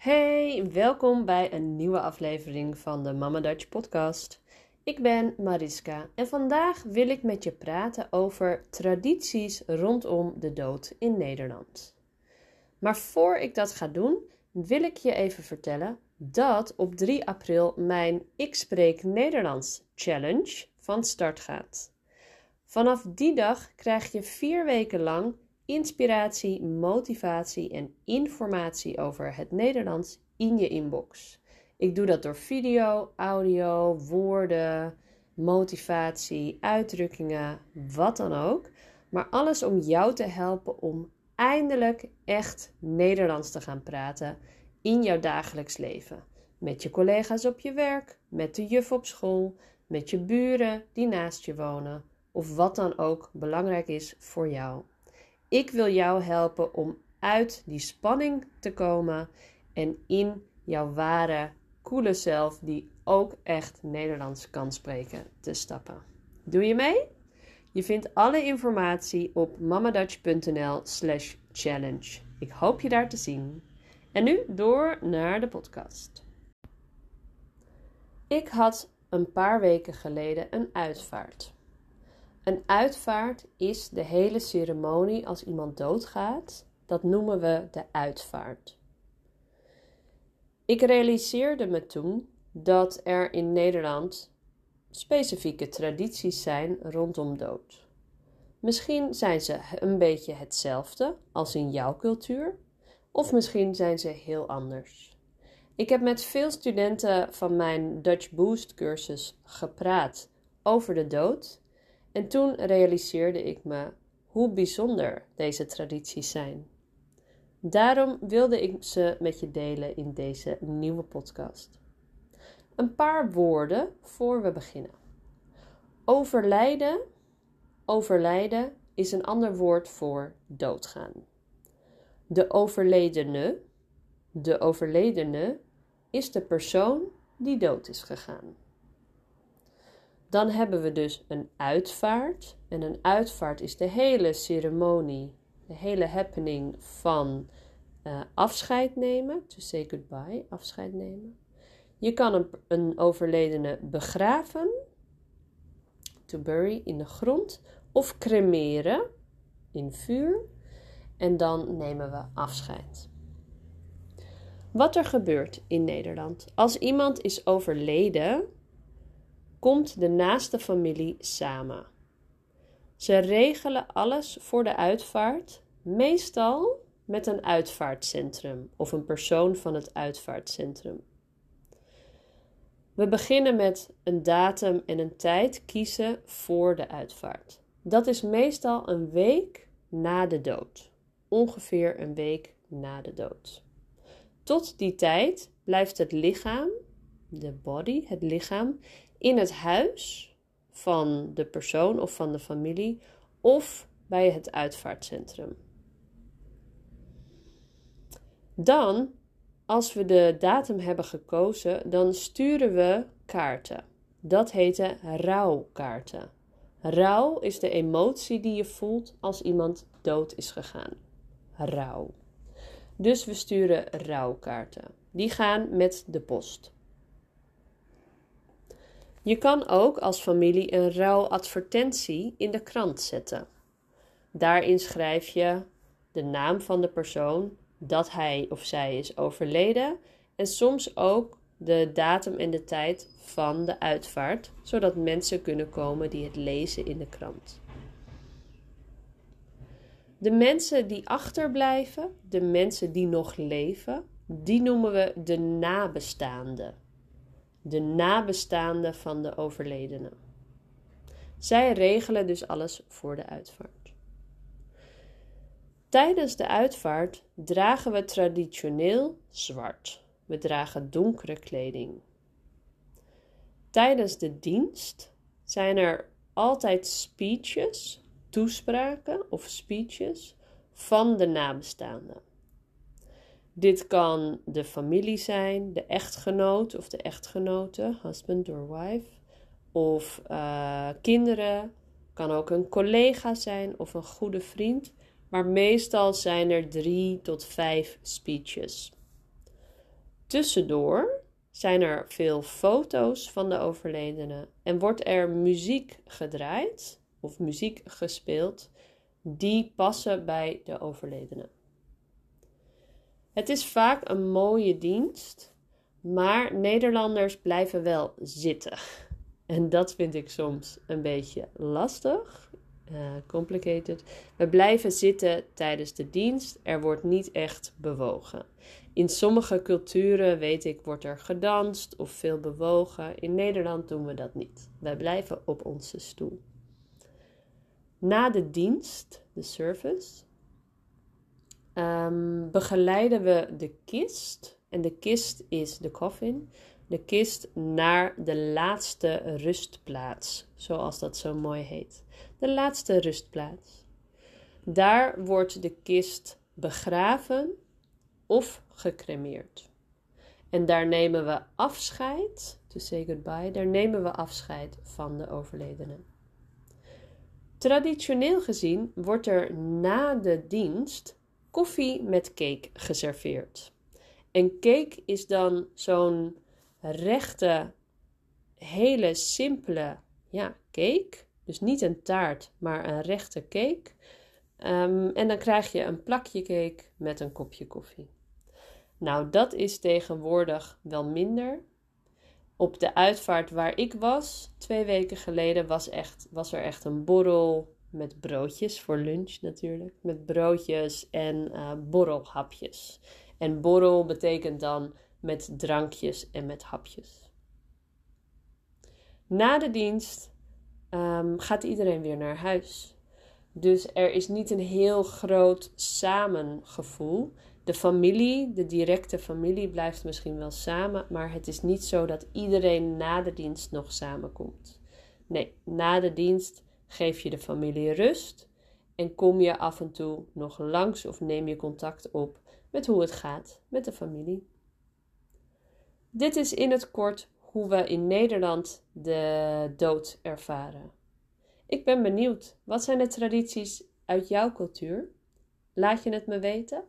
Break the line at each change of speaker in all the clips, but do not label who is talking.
Hey, welkom bij een nieuwe aflevering van de Mama Dutch podcast. Ik ben Mariska en vandaag wil ik met je praten over tradities rondom de dood in Nederland. Maar voor ik dat ga doen, wil ik je even vertellen dat op 3 april mijn Ik Spreek Nederlands Challenge van start gaat. Vanaf die dag krijg je vier weken lang inspiratie, motivatie en informatie over het Nederlands in je inbox. Ik doe dat door video, audio, woorden, motivatie, uitdrukkingen, wat dan ook. Maar alles om jou te helpen om eindelijk echt Nederlands te gaan praten in jouw dagelijks leven. Met je collega's op je werk, met de juf op school, met je buren die naast je wonen of wat dan ook belangrijk is voor jou. Ik wil jou helpen om uit die spanning te komen en in jouw ware, coole zelf, die ook echt Nederlands kan spreken, te stappen. Doe je mee? Je vindt alle informatie op mamadutch.nl/slash challenge. Ik hoop je daar te zien. En nu door naar de podcast. Ik had een paar weken geleden een uitvaart. Een uitvaart is de hele ceremonie als iemand doodgaat. Dat noemen we de uitvaart. Ik realiseerde me toen dat er in Nederland specifieke tradities zijn rondom dood. Misschien zijn ze een beetje hetzelfde als in jouw cultuur, of misschien zijn ze heel anders. Ik heb met veel studenten van mijn Dutch Boost cursus gepraat over de dood en toen realiseerde ik me hoe bijzonder deze tradities zijn. Daarom wilde ik ze met je delen in deze nieuwe podcast. Een paar woorden voor we beginnen. Overlijden. Overlijden is een ander woord voor doodgaan. De overledene. De overledene is de persoon die dood is gegaan. Dan hebben we dus een uitvaart. En een uitvaart is de hele ceremonie, de hele happening van uh, afscheid nemen. To say goodbye, afscheid nemen. Je kan een, een overledene begraven, to bury, in de grond. Of cremeren, in vuur. En dan nemen we afscheid. Wat er gebeurt in Nederland. Als iemand is overleden, komt de naaste familie samen. Ze regelen alles voor de uitvaart, meestal met een uitvaartcentrum of een persoon van het uitvaartcentrum. We beginnen met een datum en een tijd kiezen voor de uitvaart. Dat is meestal een week na de dood. Ongeveer een week na de dood. Tot die tijd blijft het lichaam, de body, het lichaam, in het huis van de persoon of van de familie of bij het uitvaartcentrum. Dan, als we de datum hebben gekozen, dan sturen we kaarten. Dat heten rouwkaarten. Rouw is de emotie die je voelt als iemand dood is gegaan. Rouw. Dus we sturen rouwkaarten. Die gaan met de post. Je kan ook als familie een rouwadvertentie in de krant zetten. Daarin schrijf je de naam van de persoon, dat hij of zij is overleden en soms ook de datum en de tijd van de uitvaart, zodat mensen kunnen komen die het lezen in de krant. De mensen die achterblijven, de mensen die nog leven, die noemen we de nabestaanden de nabestaanden van de overledene. Zij regelen dus alles voor de uitvaart. Tijdens de uitvaart dragen we traditioneel zwart. We dragen donkere kleding. Tijdens de dienst zijn er altijd speeches, toespraken of speeches van de nabestaanden. Dit kan de familie zijn, de echtgenoot of de echtgenote, husband or wife, of uh, kinderen. Kan ook een collega zijn of een goede vriend. Maar meestal zijn er drie tot vijf speeches. Tussendoor zijn er veel foto's van de overledene en wordt er muziek gedraaid of muziek gespeeld die passen bij de overledene. Het is vaak een mooie dienst, maar Nederlanders blijven wel zitten. En dat vind ik soms een beetje lastig, uh, complicated. We blijven zitten tijdens de dienst. Er wordt niet echt bewogen. In sommige culturen, weet ik, wordt er gedanst of veel bewogen. In Nederland doen we dat niet. Wij blijven op onze stoel. Na de dienst, de service, um, begeleiden we de kist. En de kist is de coffin. De kist naar de laatste rustplaats, zoals dat zo mooi heet. De laatste rustplaats. Daar wordt de kist begraven of gecremeerd. En daar nemen we afscheid, to say goodbye, daar nemen we afscheid van de overledene. Traditioneel gezien wordt er na de dienst koffie met cake geserveerd. En cake is dan zo'n rechte, hele simpele ja, cake. Dus niet een taart, maar een rechte cake. Ehm, en dan krijg je een plakje cake met een kopje koffie. Nou, dat is tegenwoordig wel minder. Op de uitvaart waar ik was, twee weken geleden, was, echt, was er echt een borrel met broodjes voor lunch natuurlijk. Met broodjes en uh, borrelhapjes. En borrel betekent dan met drankjes en met hapjes. Na de dienst um, gaat iedereen weer naar huis. Dus er is niet een heel groot samengevoel. De familie, de directe familie, blijft misschien wel samen, maar het is niet zo dat iedereen na de dienst nog samenkomt. Nee, na de dienst geef je de familie rust en kom je af en toe nog langs of neem je contact op met hoe het gaat met de familie. Dit is in het kort hoe we in Nederland de dood ervaren. Ik ben benieuwd, wat zijn de tradities uit jouw cultuur? Laat je het me weten?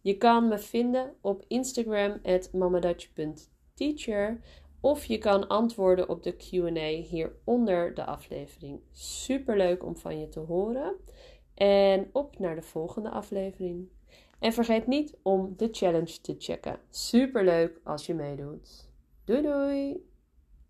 Je kan me vinden op Instagram at mamadutch.teacher of je kan antwoorden op de Q&A hieronder de aflevering. Super leuk om van je te horen. En op naar de volgende aflevering. En vergeet niet om de challenge te checken. Super leuk als je meedoet. Doei doei!